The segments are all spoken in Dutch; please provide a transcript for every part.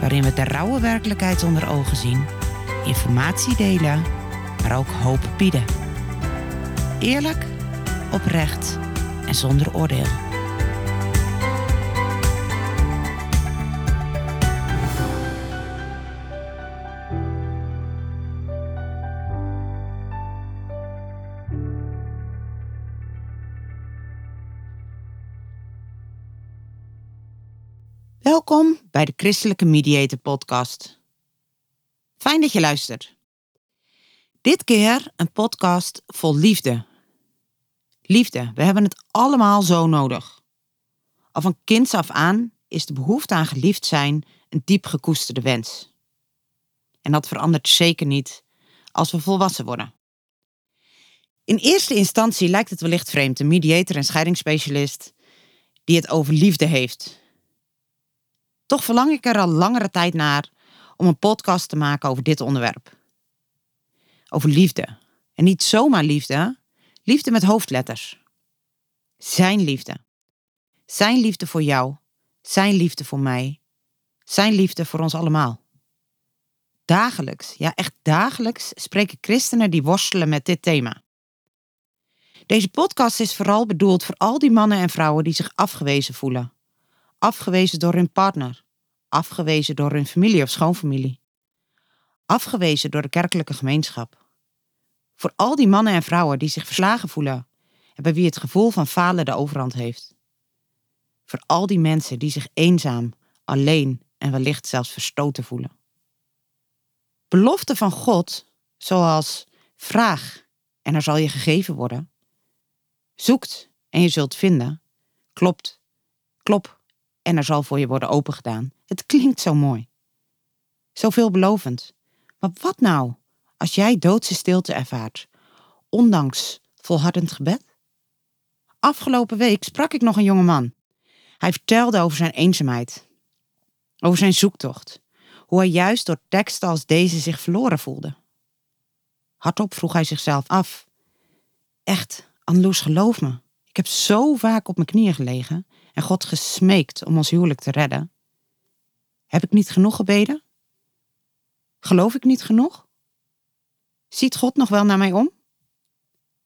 waarin we de rauwe werkelijkheid onder ogen zien, informatie delen, maar ook hoop bieden. Eerlijk, oprecht en zonder oordeel. Welkom bij de Christelijke Mediator Podcast. Fijn dat je luistert. Dit keer een podcast vol liefde. Liefde, we hebben het allemaal zo nodig. Al van kinds af aan is de behoefte aan geliefd zijn een diep gekoesterde wens. En dat verandert zeker niet als we volwassen worden. In eerste instantie lijkt het wellicht vreemd, een mediator en scheidingsspecialist die het over liefde heeft toch verlang ik er al langere tijd naar om een podcast te maken over dit onderwerp. Over liefde. En niet zomaar liefde, liefde met hoofdletters. Zijn liefde. Zijn liefde voor jou. Zijn liefde voor mij. Zijn liefde voor ons allemaal. Dagelijks, ja echt dagelijks, spreken christenen die worstelen met dit thema. Deze podcast is vooral bedoeld voor al die mannen en vrouwen die zich afgewezen voelen Afgewezen door hun partner. Afgewezen door hun familie of schoonfamilie. Afgewezen door de kerkelijke gemeenschap. Voor al die mannen en vrouwen die zich verslagen voelen en bij wie het gevoel van falen de overhand heeft. Voor al die mensen die zich eenzaam, alleen en wellicht zelfs verstoten voelen. Beloften van God, zoals vraag en er zal je gegeven worden, zoekt en je zult vinden, klopt, klop en er zal voor je worden opengedaan. Het klinkt zo mooi. Zo veelbelovend. Maar wat nou als jij doodse stilte ervaart, ondanks volhardend gebed? Afgelopen week sprak ik nog een jonge man. Hij vertelde over zijn eenzaamheid, over zijn zoektocht, hoe hij juist door teksten als deze zich verloren voelde. Hardop vroeg hij zichzelf af: Echt, Anloes, geloof me, ik heb zo vaak op mijn knieën gelegen God gesmeekt om ons huwelijk te redden. Heb ik niet genoeg gebeden? Geloof ik niet genoeg? Ziet God nog wel naar mij om?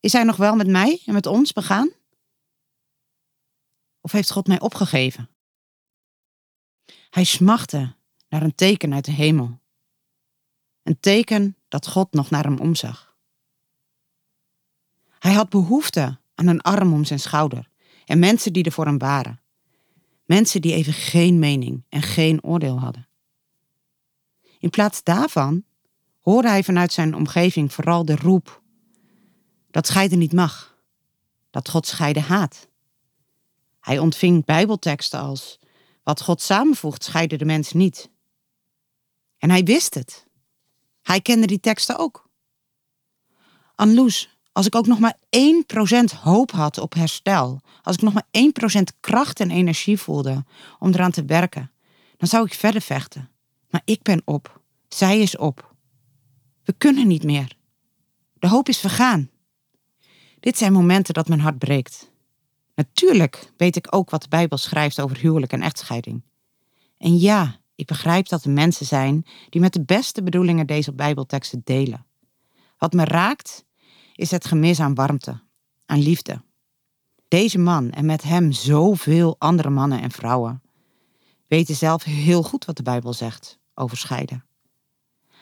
Is Hij nog wel met mij en met ons begaan? Of heeft God mij opgegeven? Hij smachtte naar een teken uit de hemel. Een teken dat God nog naar hem omzag. Hij had behoefte aan een arm om zijn schouder en mensen die er voor hem waren. Mensen die even geen mening en geen oordeel hadden. In plaats daarvan hoorde hij vanuit zijn omgeving vooral de roep dat scheiden niet mag, dat God scheiden haat. Hij ontving bijbelteksten als wat God samenvoegt scheiden de mens niet. En hij wist het. Hij kende die teksten ook. Anloes als ik ook nog maar 1% hoop had op herstel, als ik nog maar 1% kracht en energie voelde om eraan te werken, dan zou ik verder vechten. Maar ik ben op. Zij is op. We kunnen niet meer. De hoop is vergaan. Dit zijn momenten dat mijn hart breekt. Natuurlijk weet ik ook wat de Bijbel schrijft over huwelijk en echtscheiding. En ja, ik begrijp dat er mensen zijn die met de beste bedoelingen deze Bijbelteksten delen. Wat me raakt is het gemis aan warmte, aan liefde. Deze man en met hem zoveel andere mannen en vrouwen weten zelf heel goed wat de Bijbel zegt over scheiden.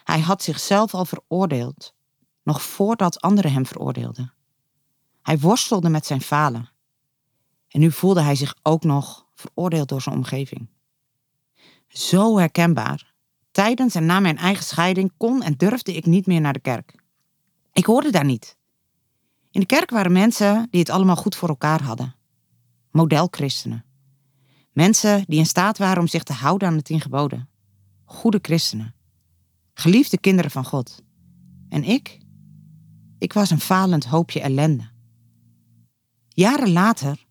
Hij had zichzelf al veroordeeld, nog voordat anderen hem veroordeelden. Hij worstelde met zijn falen. En nu voelde hij zich ook nog veroordeeld door zijn omgeving. Zo herkenbaar. Tijdens en na mijn eigen scheiding kon en durfde ik niet meer naar de kerk. Ik hoorde daar niet. In de kerk waren mensen die het allemaal goed voor elkaar hadden. Modelchristenen. Mensen die in staat waren om zich te houden aan het tien geboden. goede christenen, geliefde kinderen van God. En ik? Ik was een falend hoopje ellende. Jaren later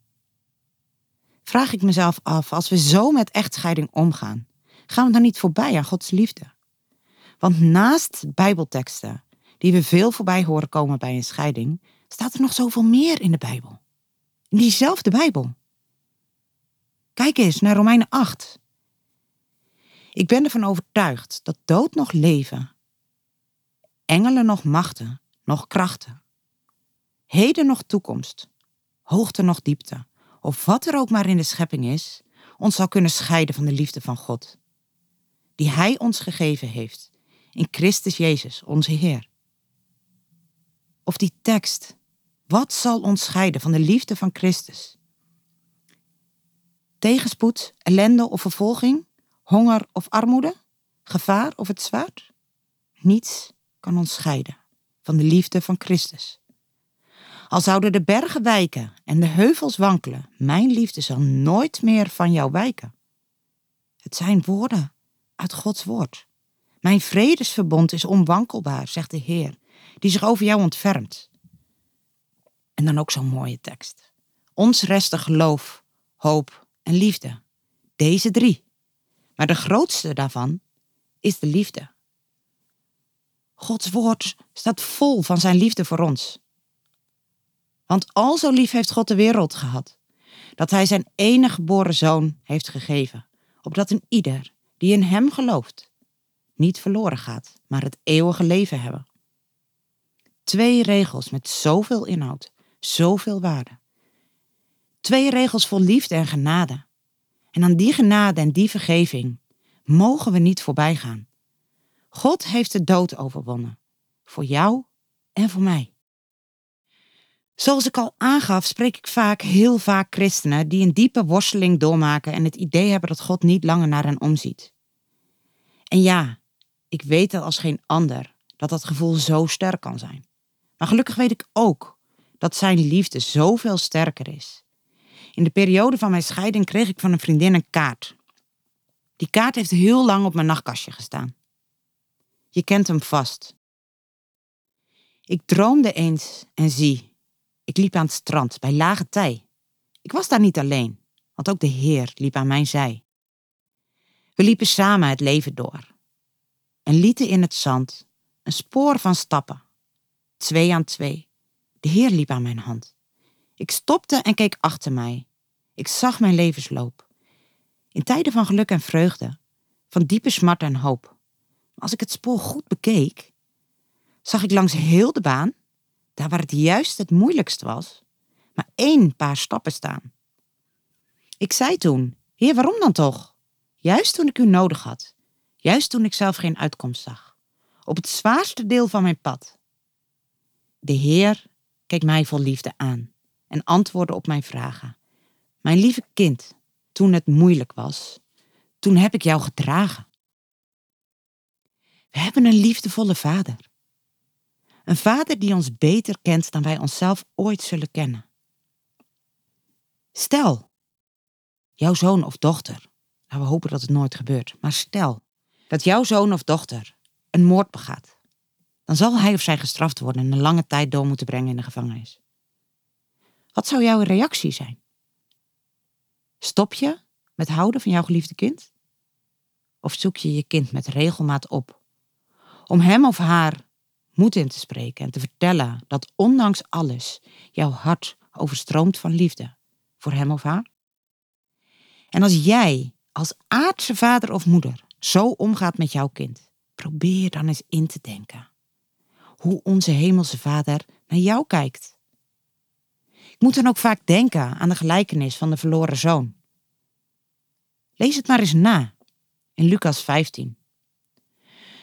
vraag ik mezelf af, als we zo met echtscheiding omgaan, gaan we dan niet voorbij aan Gods liefde? Want naast Bijbelteksten, die we veel voorbij horen komen bij een scheiding, staat er nog zoveel meer in de Bijbel. In diezelfde Bijbel. Kijk eens naar Romeinen 8. Ik ben ervan overtuigd dat dood nog leven, engelen nog machten, nog krachten, heden nog toekomst, hoogte nog diepte, of wat er ook maar in de schepping is, ons zal kunnen scheiden van de liefde van God, die Hij ons gegeven heeft in Christus Jezus, onze Heer. Of die tekst, wat zal ons scheiden van de liefde van Christus? Tegenspoed, ellende of vervolging, honger of armoede, gevaar of het zwaard? Niets kan ons scheiden van de liefde van Christus. Al zouden de bergen wijken en de heuvels wankelen, mijn liefde zal nooit meer van jou wijken. Het zijn woorden uit Gods woord. Mijn vredesverbond is onwankelbaar, zegt de Heer, die zich over jou ontfermt. En dan ook zo'n mooie tekst. Ons resten geloof, hoop en liefde. Deze drie. Maar de grootste daarvan is de liefde. Gods woord staat vol van zijn liefde voor ons. Want al zo lief heeft God de wereld gehad, dat hij zijn enige geboren zoon heeft gegeven, opdat een ieder die in hem gelooft, niet verloren gaat, maar het eeuwige leven hebben. Twee regels met zoveel inhoud, zoveel waarde. Twee regels vol liefde en genade. En aan die genade en die vergeving mogen we niet voorbij gaan. God heeft de dood overwonnen. Voor jou en voor mij. Zoals ik al aangaf, spreek ik vaak, heel vaak christenen die een diepe worsteling doormaken en het idee hebben dat God niet langer naar hen omziet. En ja, ik weet dat als geen ander dat dat gevoel zo sterk kan zijn. Maar gelukkig weet ik ook dat zijn liefde zoveel sterker is. In de periode van mijn scheiding kreeg ik van een vriendin een kaart. Die kaart heeft heel lang op mijn nachtkastje gestaan. Je kent hem vast. Ik droomde eens en zie, ik liep aan het strand bij lage tij. Ik was daar niet alleen, want ook de Heer liep aan mijn zij. We liepen samen het leven door en lieten in het zand een spoor van stappen, twee aan twee. De Heer liep aan mijn hand. Ik stopte en keek achter mij. Ik zag mijn levensloop. In tijden van geluk en vreugde, van diepe smart en hoop. Als ik het spoor goed bekeek, zag ik langs heel de baan, daar waar het juist het moeilijkst was, maar één paar stappen staan. Ik zei toen: Heer, waarom dan toch? Juist toen ik u nodig had, juist toen ik zelf geen uitkomst zag, op het zwaarste deel van mijn pad. De Heer keek mij vol liefde aan en antwoordde op mijn vragen. Mijn lieve kind, toen het moeilijk was, toen heb ik jou gedragen. We hebben een liefdevolle vader. Een vader die ons beter kent dan wij onszelf ooit zullen kennen. Stel, jouw zoon of dochter, nou we hopen dat het nooit gebeurt, maar stel dat jouw zoon of dochter een moord begaat, dan zal hij of zij gestraft worden en een lange tijd door moeten brengen in de gevangenis. Wat zou jouw reactie zijn? Stop je met houden van jouw geliefde kind? Of zoek je je kind met regelmaat op om hem of haar moed in te spreken en te vertellen dat ondanks alles jouw hart overstroomt van liefde voor hem of haar? En als jij als aardse vader of moeder zo omgaat met jouw kind, probeer dan eens in te denken hoe onze hemelse vader naar jou kijkt. Ik moet dan ook vaak denken aan de gelijkenis van de verloren zoon. Lees het maar eens na in Lucas 15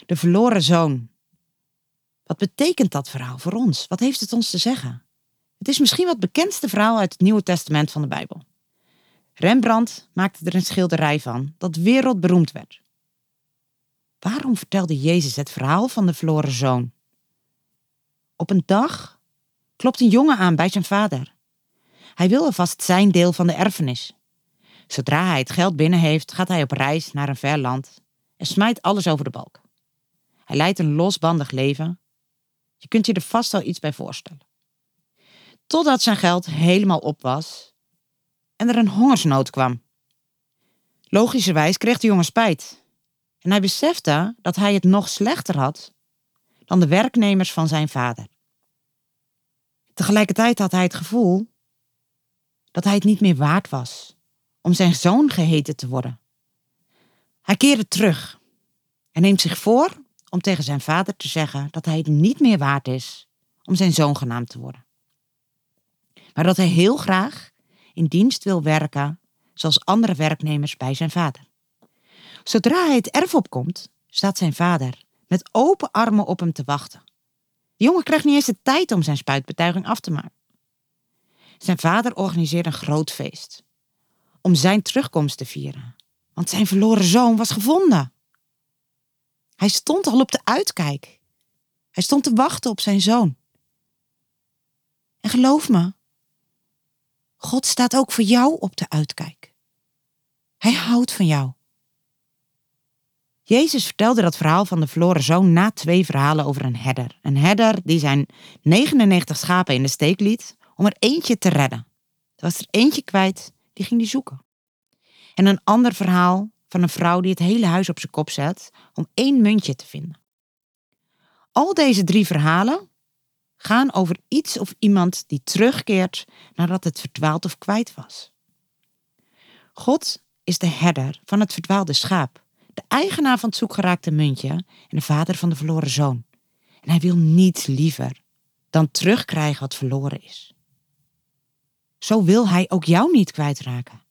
de verloren zoon. Wat betekent dat verhaal voor ons? Wat heeft het ons te zeggen? Het is misschien wat bekendste verhaal uit het Nieuwe Testament van de Bijbel. Rembrandt maakte er een schilderij van dat wereldberoemd werd. Waarom vertelde Jezus het verhaal van de verloren zoon? Op een dag klopt een jongen aan bij zijn vader. Hij wil alvast zijn deel van de erfenis. Zodra hij het geld binnen heeft, gaat hij op reis naar een ver land en smijt alles over de balk. Hij leidt een losbandig leven. Je kunt je er vast wel iets bij voorstellen. Totdat zijn geld helemaal op was en er een hongersnood kwam. Logischerwijs kreeg de jongen spijt. En hij besefte dat hij het nog slechter had dan de werknemers van zijn vader. Tegelijkertijd had hij het gevoel dat hij het niet meer waard was om zijn zoon geheten te worden. Hij keerde terug en neemt zich voor om tegen zijn vader te zeggen dat hij het niet meer waard is om zijn zoon genaamd te worden. Maar dat hij heel graag in dienst wil werken zoals andere werknemers bij zijn vader. Zodra hij het erf opkomt, staat zijn vader met open armen op hem te wachten. De jongen krijgt niet eens de tijd om zijn spuitbetuiging af te maken. Zijn vader organiseert een groot feest om zijn terugkomst te vieren, want zijn verloren zoon was gevonden. Hij stond al op de uitkijk. Hij stond te wachten op zijn zoon. En geloof me, God staat ook voor jou op de uitkijk. Hij houdt van jou. Jezus vertelde dat verhaal van de verloren zoon na twee verhalen over een herder. Een herder die zijn 99 schapen in de steek liet om er eentje te redden. Er was er eentje kwijt, die ging die zoeken. En een ander verhaal van een vrouw die het hele huis op zijn kop zet om één muntje te vinden. Al deze drie verhalen gaan over iets of iemand die terugkeert nadat het verdwaald of kwijt was. God is de herder van het verdwaalde schaap, de eigenaar van het zoekgeraakte muntje en de vader van de verloren zoon. En hij wil niets liever dan terugkrijgen wat verloren is. Zo wil hij ook jou niet kwijtraken.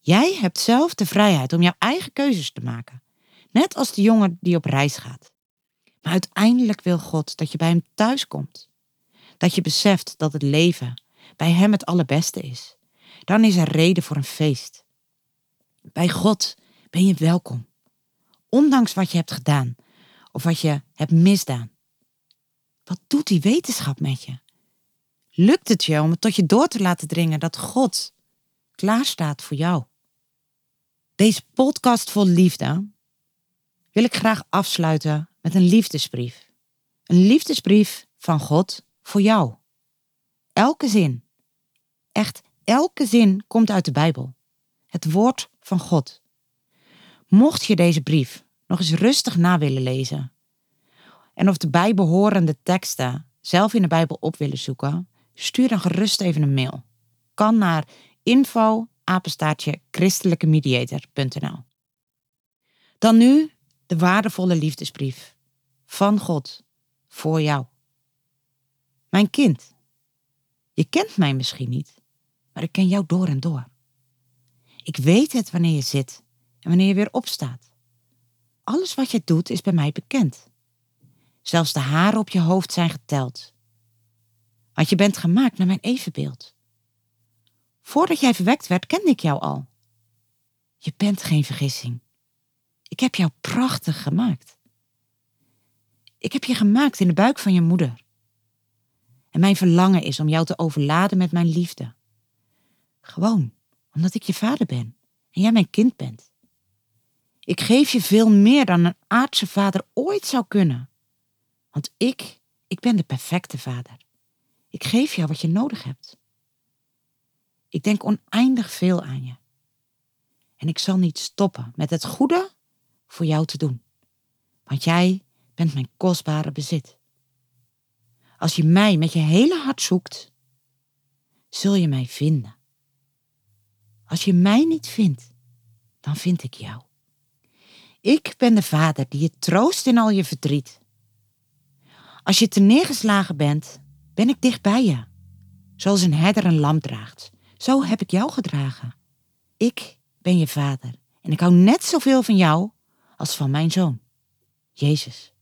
Jij hebt zelf de vrijheid om jouw eigen keuzes te maken, net als de jongen die op reis gaat. Maar uiteindelijk wil God dat je bij Hem thuis komt. Dat je beseft dat het leven bij Hem het allerbeste is. Dan is er reden voor een feest. Bij God ben je welkom. Ondanks wat je hebt gedaan of wat je hebt misdaan. Wat doet die wetenschap met je? Lukt het je om het tot je door te laten dringen dat God klaar staat voor jou? Deze podcast vol liefde wil ik graag afsluiten met een liefdesbrief. Een liefdesbrief van God voor jou. Elke zin, echt elke zin komt uit de Bijbel. Het woord van God. Mocht je deze brief nog eens rustig na willen lezen en of de bijbehorende teksten zelf in de Bijbel op willen zoeken, stuur dan gerust even een mail. Kan naar info christelijkemediator.nl Dan nu de waardevolle liefdesbrief van God voor jou. Mijn kind, je kent mij misschien niet, maar ik ken jou door en door. Ik weet het wanneer je zit wanneer je weer opstaat. Alles wat je doet is bij mij bekend. Zelfs de haren op je hoofd zijn geteld. Want je bent gemaakt naar mijn evenbeeld. Voordat jij verwekt werd, kende ik jou al. Je bent geen vergissing. Ik heb jou prachtig gemaakt. Ik heb je gemaakt in de buik van je moeder. En mijn verlangen is om jou te overladen met mijn liefde. Gewoon omdat ik je vader ben en jij mijn kind bent. Ik geef je veel meer dan een aardse vader ooit zou kunnen. Want ik, ik ben de perfecte vader. Ik geef jou wat je nodig hebt. Ik denk oneindig veel aan je. En ik zal niet stoppen met het goede voor jou te doen. Want jij bent mijn kostbare bezit. Als je mij met je hele hart zoekt, zul je mij vinden. Als je mij niet vindt, dan vind ik jou. Ik ben de vader die je troost in al je verdriet. Als je te neergeslagen bent, ben ik dicht bij je. Zoals een herder een lam draagt, zo heb ik jou gedragen. Ik ben je vader en ik hou net zoveel van jou als van mijn zoon, Jezus.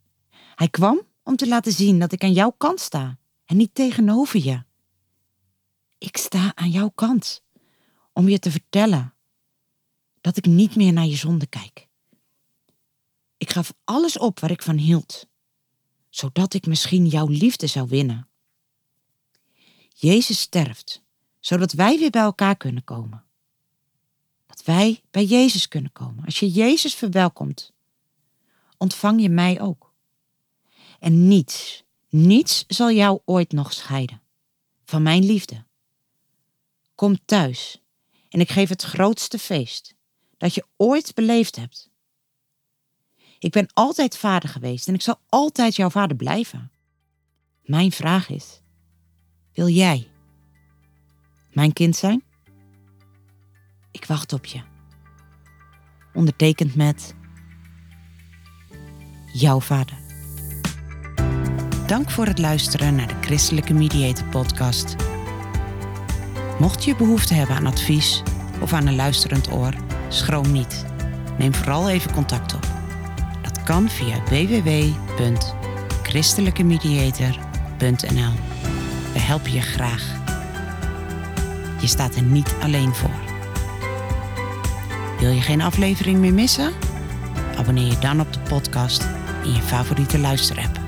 Hij kwam om te laten zien dat ik aan jouw kant sta en niet tegenover je. Ik sta aan jouw kant om je te vertellen dat ik niet meer naar je zonde kijk. Ik gaf alles op waar ik van hield, zodat ik misschien jouw liefde zou winnen. Jezus sterft, zodat wij weer bij elkaar kunnen komen. Dat wij bij Jezus kunnen komen. Als je Jezus verwelkomt, ontvang je mij ook. En niets, niets zal jou ooit nog scheiden van mijn liefde. Kom thuis en ik geef het grootste feest dat je ooit beleefd hebt. Ik ben altijd vader geweest en ik zal altijd jouw vader blijven. Mijn vraag is: wil jij mijn kind zijn? Ik wacht op je. Ondertekend met jouw vader. Dank voor het luisteren naar de Christelijke Mediator Podcast. Mocht je behoefte hebben aan advies of aan een luisterend oor, schroom niet. Neem vooral even contact op. Kan via www.christelijkemediator.nl. We helpen je graag. Je staat er niet alleen voor. Wil je geen aflevering meer missen? Abonneer je dan op de podcast in je favoriete luisterapp.